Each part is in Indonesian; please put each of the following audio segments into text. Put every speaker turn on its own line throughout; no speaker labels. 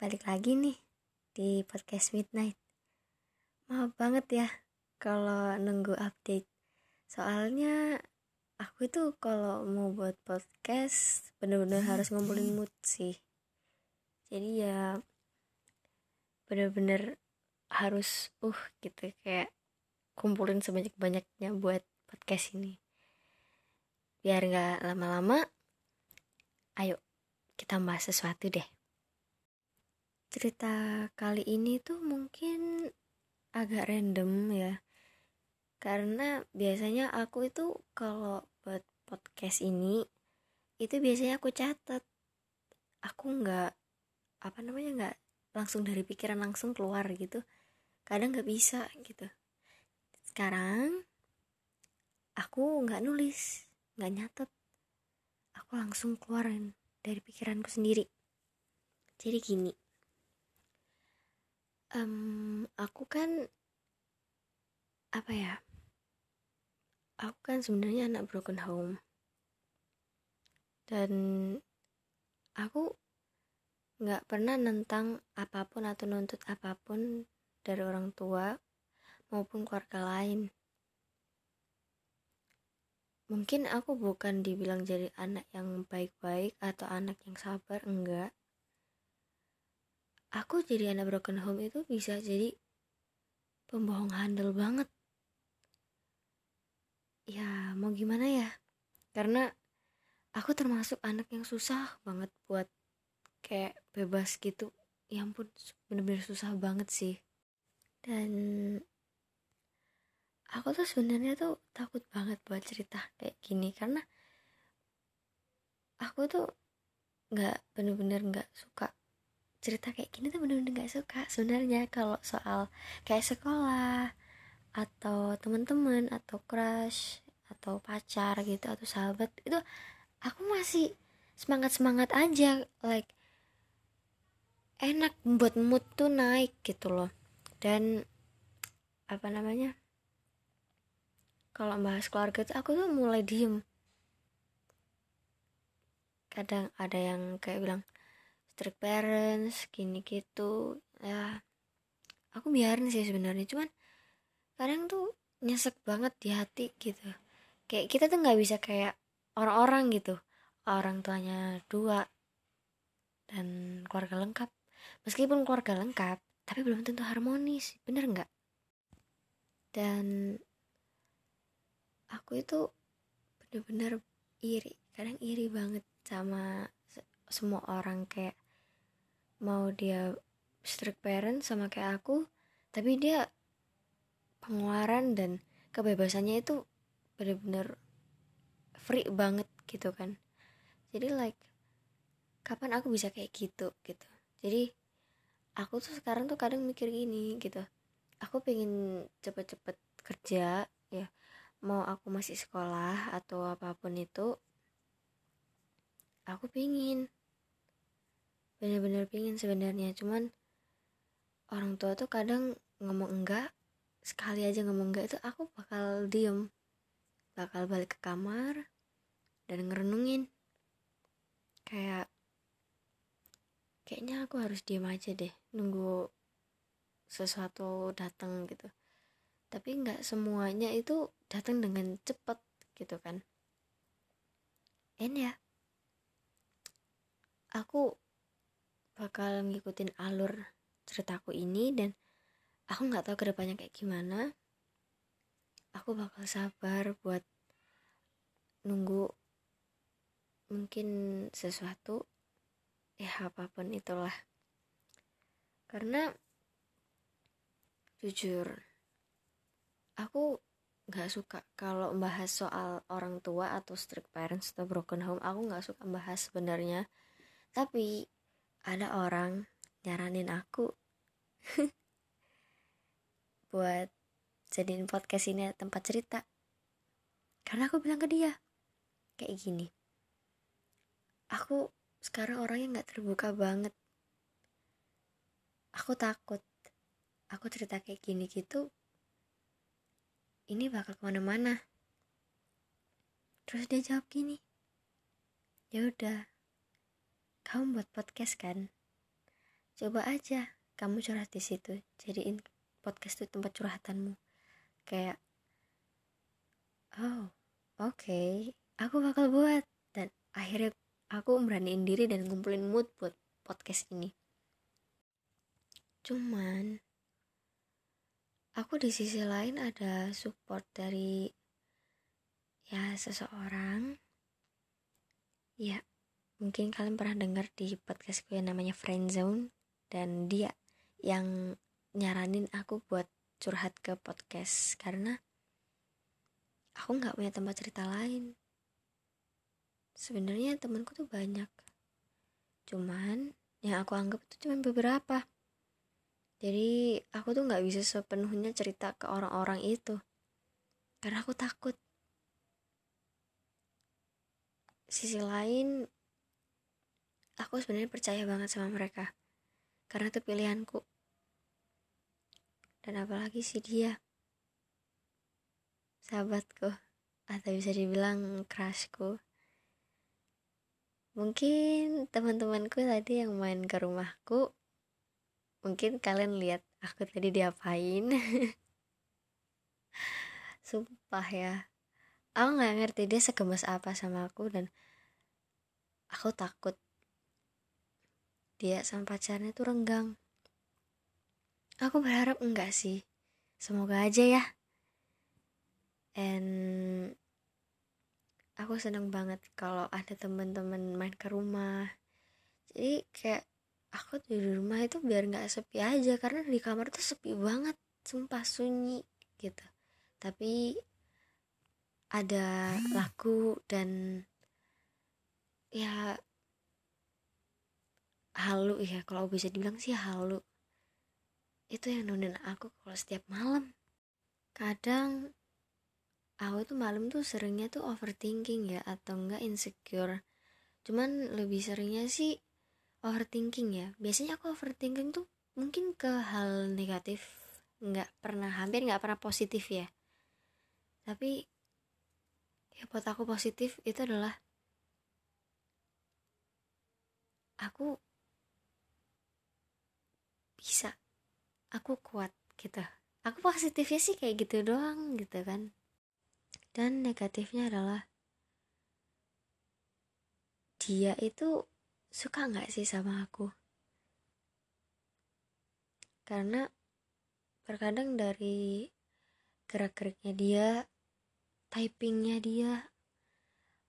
balik lagi nih di podcast Midnight. Maaf banget ya kalau nunggu update. Soalnya aku itu kalau mau buat podcast bener-bener harus ngumpulin mood sih. Jadi ya bener-bener harus uh gitu kayak kumpulin sebanyak-banyaknya buat podcast ini. Biar nggak lama-lama, ayo kita bahas sesuatu deh cerita kali ini tuh mungkin agak random ya. Karena biasanya aku itu kalau buat podcast ini itu biasanya aku catat aku nggak apa namanya nggak langsung dari pikiran langsung keluar gitu. Kadang nggak bisa gitu. Sekarang aku nggak nulis nggak nyatet. Aku langsung keluarin dari pikiranku sendiri. Jadi gini um, aku kan apa ya aku kan sebenarnya anak broken home. Dan aku nggak pernah nentang apa pun atau nuntut apa pun dari orang tua maupun keluarga lain. Mungkin aku bukan dibilang jadi anak yang baik-baik atau anak yang sabar enggak aku jadi anak broken home itu bisa jadi pembohong handal banget. Ya mau gimana ya? Karena aku termasuk anak yang susah banget buat kayak bebas gitu. Ya ampun bener-bener susah banget sih. Dan aku tuh sebenarnya tuh takut banget buat cerita kayak gini karena aku tuh nggak bener-bener nggak suka cerita kayak gini tuh bener-bener gak suka sebenarnya kalau soal kayak sekolah atau teman-teman atau crush atau pacar gitu atau sahabat itu aku masih semangat semangat aja like enak buat mood tuh naik gitu loh. Dan apa namanya kalau bahas keluarga tuh aku tuh mulai diem. Kadang ada yang kayak bilang strict parents gini gitu. Ya aku biarin sih sebenarnya. Cuman kadang tuh nyesek banget di hati gitu. Kayak kita tuh nggak bisa kayak orang-orang gitu. Orang tuanya dua dan keluarga lengkap. Meskipun keluarga lengkap tapi belum tentu harmonis. Bener nggak? Dan aku itu bener-bener iri. Kadang iri banget sama semua orang. Kayak mau dia strict parent sama kayak aku tapi dia pengeluaran dan kebebasannya itu bener-bener free banget gitu kan. Jadi like kapan aku bisa kayak gitu gitu. Jadi aku tuh sekarang tuh kadang mikir gini gitu. Aku pengen cepet-cepet kerja ya. Mau aku masih sekolah atau apa pun itu aku pengen bener-bener pingin sebenarnya. Cuman orang tua tuh kadang ngomong enggak sekali aja ngomong enggak itu aku bakal diem. Bakal balik ke kamar dan ngerenungin. Kayak kayaknya aku harus diem aja deh nunggu sesuatu datang gitu. Tapi nggak semuanya itu datang dengan cepet gitu kan. And ya aku bakal ngikutin alur ceritaku ini dan aku nggak tahu ke depannya kayak gimana. Aku bakal sabar buat nunggu mungkin sesuatu ya apa pun itulah. Karena jujur aku nggak suka kalau bahas soal orang tua atau strict parents atau broken home aku nggak suka bahas sebenarnya. Tapi ada orang nyaranin aku buat jadiin podcast ini tempat cerita. Karena aku bilang ke dia kayak gini. Aku sekarang orangnya nggak terbuka banget. Aku takut. Aku cerita kayak gini gitu ini bakal ke mana-mana. Terus dia jawab gini ya udah kamu buat podcast kan? Coba aja kamu curhat di situ jadiin podcast itu tempat curhatanmu. Kayak oh oke okay, aku bakal buat. Dan akhirnya aku beraniin diri dan ngumpulin mood buat podcast ini. Cuman aku di sisi lain ada support dari ya seseorang. Ya mungkin kalian pernah dengar di podcastku yang namanya friendzone dan dia yang nyaranin aku buat curhat ke podcast karena aku nggak punya tempat cerita lain. Sebenarnya temanku tuh banyak. Cuman yang aku anggap itu cuma beberapa. Jadi aku tuh nggak bisa sepenuhnya cerita ke orang-orang itu. Karena aku takut. Sisi lain aku sebenarnya percaya banget sama mereka. Karena itu pilihanku. Dan apalagi si dia. Sahabatku. Atau bisa dibilang crushku. Mungkin teman-temanku tadi yang main ke rumahku mungkin kalian lihat aku tadi diapain. Sumpah ya. Aku nggak ngerti dia segemes apa sama aku dan aku takut dia sama pacarnya tuh renggang. Aku berharap enggak sih. Semoga aja ya. And aku seneng banget kalau ada teman-teman main ke rumah. Jadi kayak aku di rumah itu biar nggak sepi aja karena di kamar tuh sepi banget sumpah sunyi gitu. Tapi ada lagu dan ya halu ya kalau bisa dibilang sih halu. Itu yang nemenin aku kalau setiap malam. Kadang aku tuh malam tuh seringnya tuh overthinking ya atau enggak insecure. Cuman lebih seringnya sih overthinking ya. Biasanya aku overthinking tuh mungkin ke hal negatif. Nggak pernah hampir nggak pernah positif ya. Tapi ya buat aku positif itu adalah aku bisa. Aku kuat gitu. Aku positifnya sih kayak gitu doang gitu kan. Dan negatifnya adalah dia itu suka nggak sih sama aku? Karena terkadang dari gerak-geriknya dia typingnya dia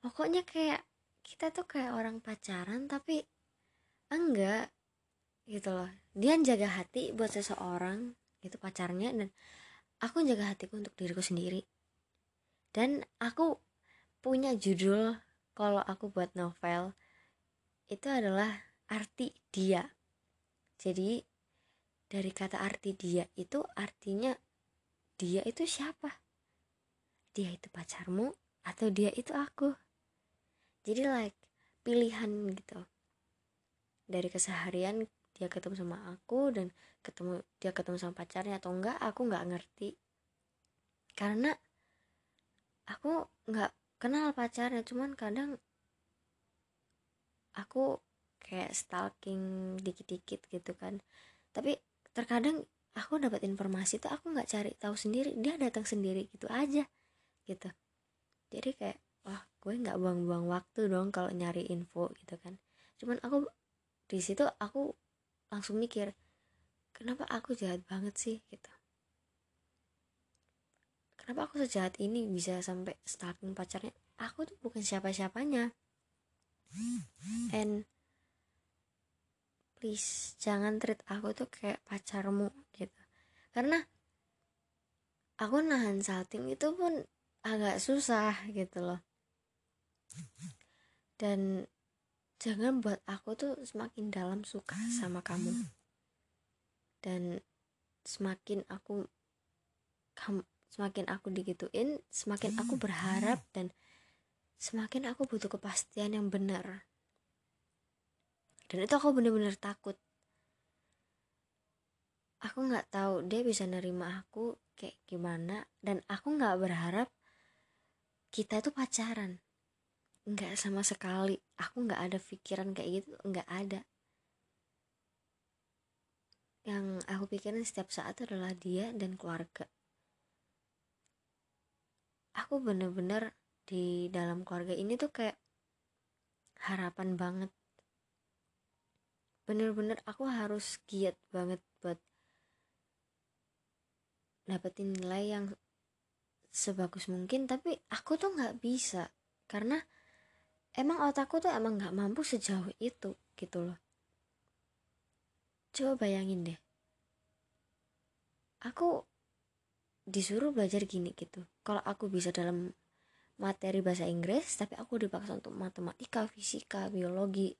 pokoknya kayak kita tuh kayak orang pacaran tapi enggak gitu loh dia jaga hati buat seseorang itu pacarnya dan aku jaga hatiku untuk diriku sendiri dan aku punya judul kalau aku buat novel itu adalah arti dia. Jadi dari kata arti dia itu artinya dia itu siapa? Dia itu pacarmu atau dia itu aku? Jadi like pilihan gitu. Dari keseharian dia ketemu sama aku dan ketemu dia ketemu sama pacarnya atau enggak aku nggak ngerti. Karena aku nggak kenal pacarnya cuman kadang aku kayak stalking dikit-dikit gitu kan. Tapi terkadang aku dapat informasi tuh aku nggak cari tahu sendiri dia datang sendiri gitu aja gitu. Jadi kayak wah gue nggak buang-buang waktu dong kalau nyari info gitu kan. Cuman aku di situ aku langsung mikir kenapa aku jahat banget sih? Gitu. Kenapa aku sejahat ini bisa sampai stalking pacarnya? Aku tuh bukan siapa-siapanya. And please jangan treat aku tuh kayak pacarmu gitu. Karena aku nahan salting itu pun agak susah gitu loh. Dan jangan buat aku tuh semakin dalam suka sama kamu. Dan semakin aku kamu semakin aku digituin semakin aku berharap dan semakin aku butuh kepastian yang benar. Dan itu aku bener-bener takut. Aku nggak tahu dia bisa nerima aku kayak gimana dan aku nggak berharap kita itu pacaran nggak sama sekali. Aku nggak ada pikiran kayak gitu nggak ada. Yang aku pikirin setiap saat adalah dia dan keluarga. Aku bener-bener di dalam keluarga ini tuh kayak harapan banget. Bener-bener aku harus giat banget buat dapetin nilai yang sebagus mungkin tapi aku tuh nggak bisa. Karena emang otakku tuh emang nggak mampu sejauh itu gitu loh. Coba bayangin deh. Aku disuruh belajar gini gitu. Kalau aku bisa dalam materi bahasa Inggris tapi aku dipaksa untuk matematika fisika biologi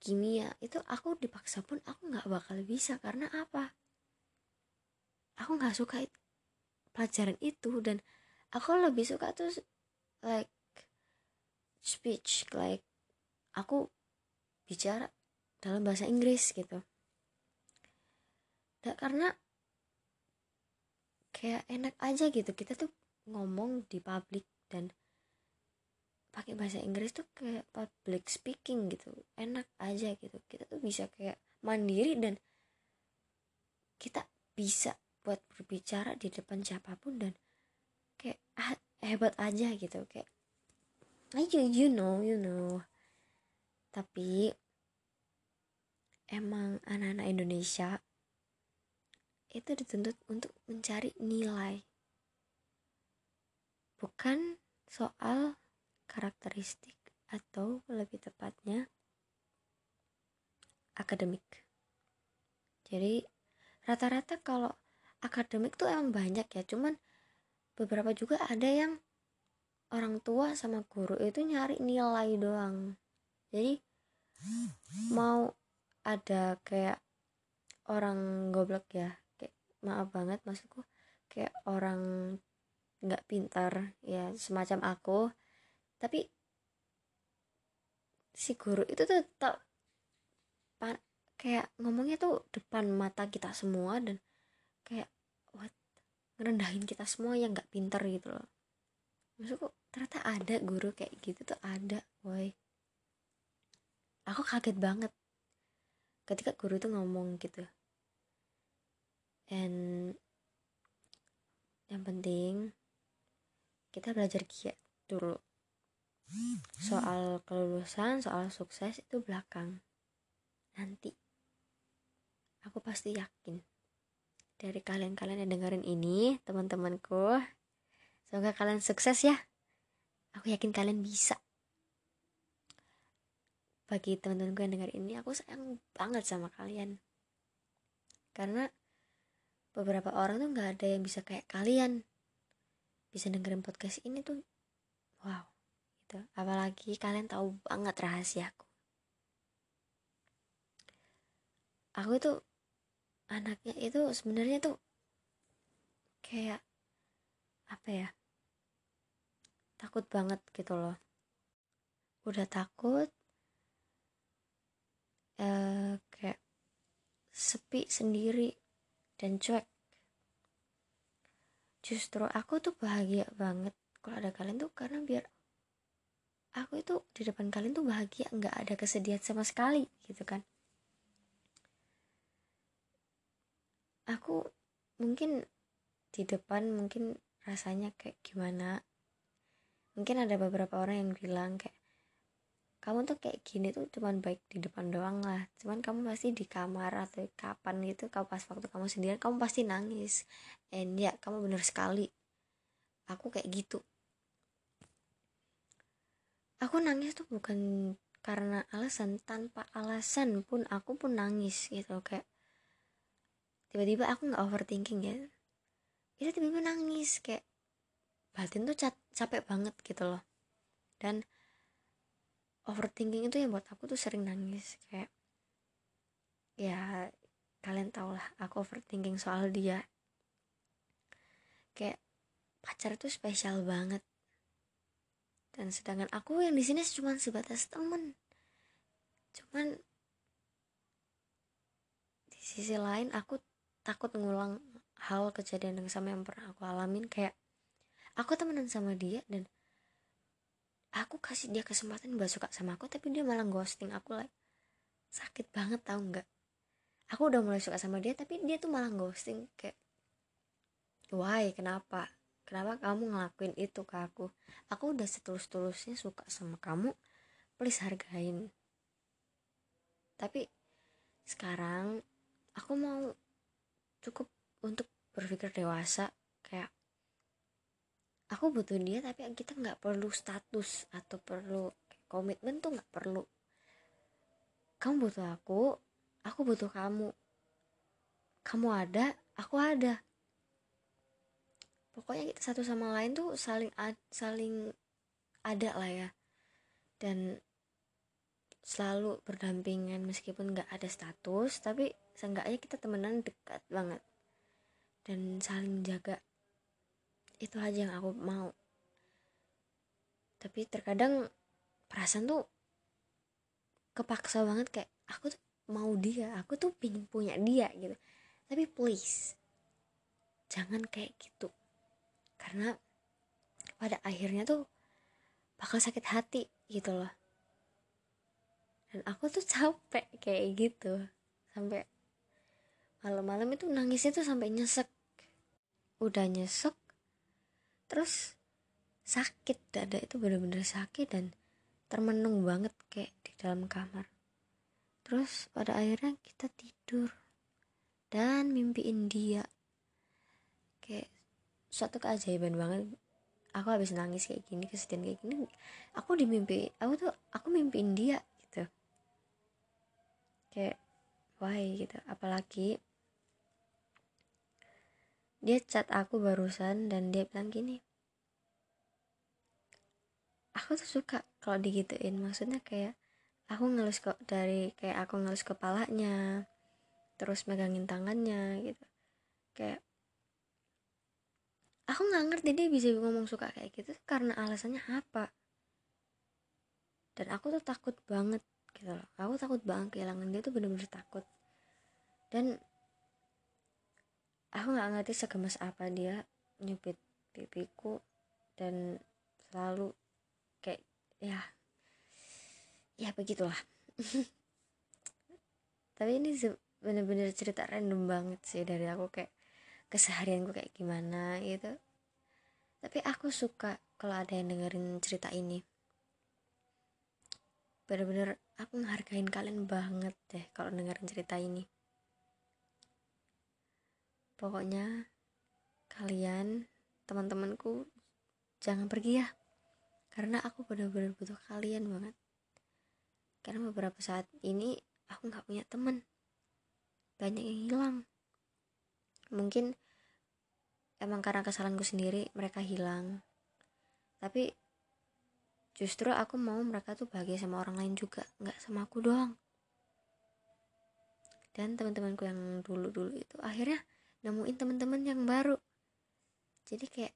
kimia itu aku dipaksa pun aku nggak bakal bisa. Karena apa? Aku nggak suka pelajaran itu dan aku lebih suka tuh like speech like aku bicara dalam bahasa Inggris gitu. Dan karena kayak enak aja gitu. Kita tuh ngomong di publik dan pakai bahasa Inggris tuh kayak public speaking gitu. Enak aja gitu. Kita tuh bisa kayak mandiri dan kita bisa buat berbicara di depan siapa pun dan kayak ah, hebat aja gitu. Kayak ayo you know you know. Tapi emang anak-anak Indonesia itu dituntut untuk mencari nilai. Bukan soal karakteristik atau lebih tepatnya akademik. Jadi rata-rata kalau akademik tuh emang banyak ya, cuman beberapa juga ada yang orang tua sama guru itu nyari nilai doang. Jadi mau ada kayak orang goblok ya, kayak maaf banget maksudku kayak orang nggak pintar ya semacam aku. Tapi si guru itu tuh tetap kayak ngomongnya tuh depan mata kita semua dan kayak what? Ngerendahin kita semua yang nggak pintar gitu loh maksudku ternyata ada guru kayak gitu tuh ada boy aku kaget banget ketika guru itu ngomong gitu. And yang penting kita belajar giat dulu. Soal kelulusan soal sukses itu belakang. Nanti. Aku pasti yakin. Dari kalian-kalian yang dengerin ini teman-temanku semoga kalian sukses ya. Aku yakin kalian bisa. Bagi teman-temanku yang dengerin ini aku sayang banget sama kalian. Karena beberapa orang tuh nggak ada yang bisa kayak kalian. Bisa dengerin podcast ini tuh wow gitu. Apalagi kalian tahu banget rahasiaku. Aku tuh anaknya itu sebenarnya tuh kayak apa ya takut banget gitu loh. Udah takut eh, kayak sepi sendiri dan cuek. Justru aku tuh bahagia banget kalau ada kalian tuh karena biar aku itu di depan kalian tuh bahagia nggak ada kesedihan sama sekali gitu kan. Aku mungkin di depan mungkin rasanya kayak gimana. Mungkin ada beberapa orang yang bilang kayak kamu tuh kayak gini tuh cuman baik di depan doang lah. Cuman kamu pasti di kamar atau kapan gitu kamu pas waktu kamu sendirian kamu pasti nangis. And ya kamu bener sekali. Aku kayak gitu. Aku nangis tuh bukan karena alasan tanpa alasan pun aku pun nangis gitu kayak tiba-tiba aku nggak overthinking ya itu tiba-tiba nangis kayak batin tuh capek banget gitu loh. Dan overthinking itu yang buat aku tuh sering nangis kayak ya kalian tau lah aku overthinking soal dia. Kayak pacar itu spesial banget. Dan sedangkan aku yang di sini cuma sebatas temen. Cuman di sisi lain aku takut ngulang hal kejadian yang sama yang pernah aku alamin kayak aku temenan sama dia dan aku kasih dia kesempatan buat suka sama aku tapi dia malah ghosting aku like sakit banget tau nggak? Aku udah mulai suka sama dia tapi dia tuh malah ghosting kayak why? Kenapa? Kenapa kamu ngelakuin itu ke aku? Aku udah setulus-tulusnya suka sama kamu please hargain. Tapi sekarang aku mau cukup untuk berpikir dewasa kayak aku butuh dia tapi kita nggak perlu status atau perlu komitmen tuh nggak perlu. Kamu butuh aku aku butuh kamu. Kamu ada aku ada. Pokoknya kita satu sama lain tuh saling ad, saling ada lah ya. Dan selalu berdampingan meskipun nggak ada status tapi seenggaknya kita temenan dekat banget dan saling jaga. Itu aja yang aku mau. Tapi terkadang perasaan tuh kepaksa banget kayak aku tuh mau dia aku tuh pingin punya dia gitu. Tapi please jangan kayak gitu. Karena pada akhirnya tuh bakal sakit hati gitu loh. Dan aku tuh capek kayak gitu. Sampai malam-malam itu nangisnya tuh sampai nyesek udah nyesek terus sakit dada itu bener-bener sakit dan termenung banget kayak di dalam kamar. Terus pada akhirnya kita tidur dan mimpiin dia. Kayak suatu keajaiban banget. Aku habis nangis kayak gini kesedihan kayak gini aku dimimpi aku tuh aku mimpiin dia gitu. Kayak why? gitu. Apalagi dia chat aku barusan dan dia bilang gini aku tuh suka kalau digituin. Maksudnya kayak aku ngelus kok dari kayak aku ngelus kepalanya terus megangin tangannya gitu. Kayak aku nggak ngerti dia bisa ngomong suka kayak gitu karena alasannya apa. Dan aku tuh takut banget gitu loh. Aku takut banget kehilangan dia tuh bener-bener takut. Dan aku nggak ngerti segemes apa dia nyubit pipiku dan selalu kayak ya ya begitulah. Tapi ini bener-bener cerita random banget sih dari aku kayak keseharianku kayak gimana gitu. Tapi aku suka kalau ada yang dengerin cerita ini. Bener-bener aku menghargain kalian banget deh kalau dengerin cerita ini pokoknya kalian teman-temanku jangan pergi ya. Karena aku benar-benar butuh kalian banget. Karena beberapa saat ini aku nggak punya teman. Banyak yang hilang. Mungkin emang karena kesalahanku sendiri mereka hilang. Tapi justru aku mau mereka tuh bahagia sama orang lain juga nggak sama aku doang. Dan teman-temanku yang dulu-dulu itu akhirnya nemuin teman-teman yang baru. Jadi kayak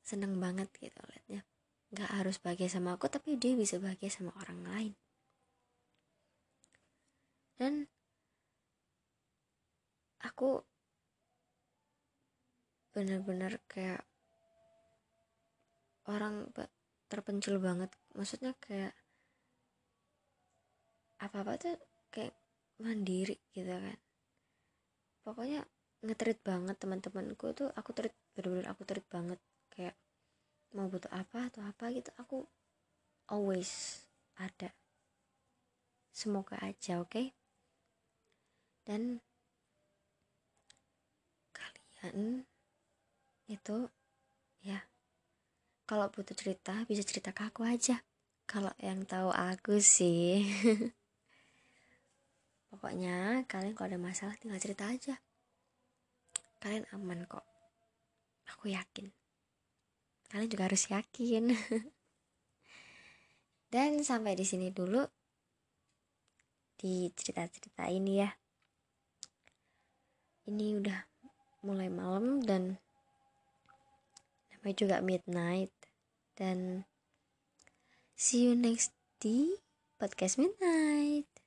seneng banget gitu liatnya. Nggak harus bahagia sama aku tapi dia bisa bahagia sama orang lain. Dan aku bener-bener kayak orang terpencil banget. Maksudnya kayak apa-apa tuh kayak mandiri gitu kan. Pokoknya ngetrit banget teman-temanku tuh aku treat bener-bener aku treat banget. Kayak mau butuh apa atau apa gitu aku always ada. Semoga aja oke? Okay? dan kalian itu ya kalau butuh cerita bisa cerita ke aku aja. Kalau yang tahu aku sih. Pokoknya kalian kalau ada masalah tinggal cerita aja kalian aman kok. Aku yakin. Kalian juga harus yakin. Dan sampai di sini dulu di cerita-cerita ini ya. Ini udah mulai malam dan namanya juga midnight. Dan see you next di podcast midnight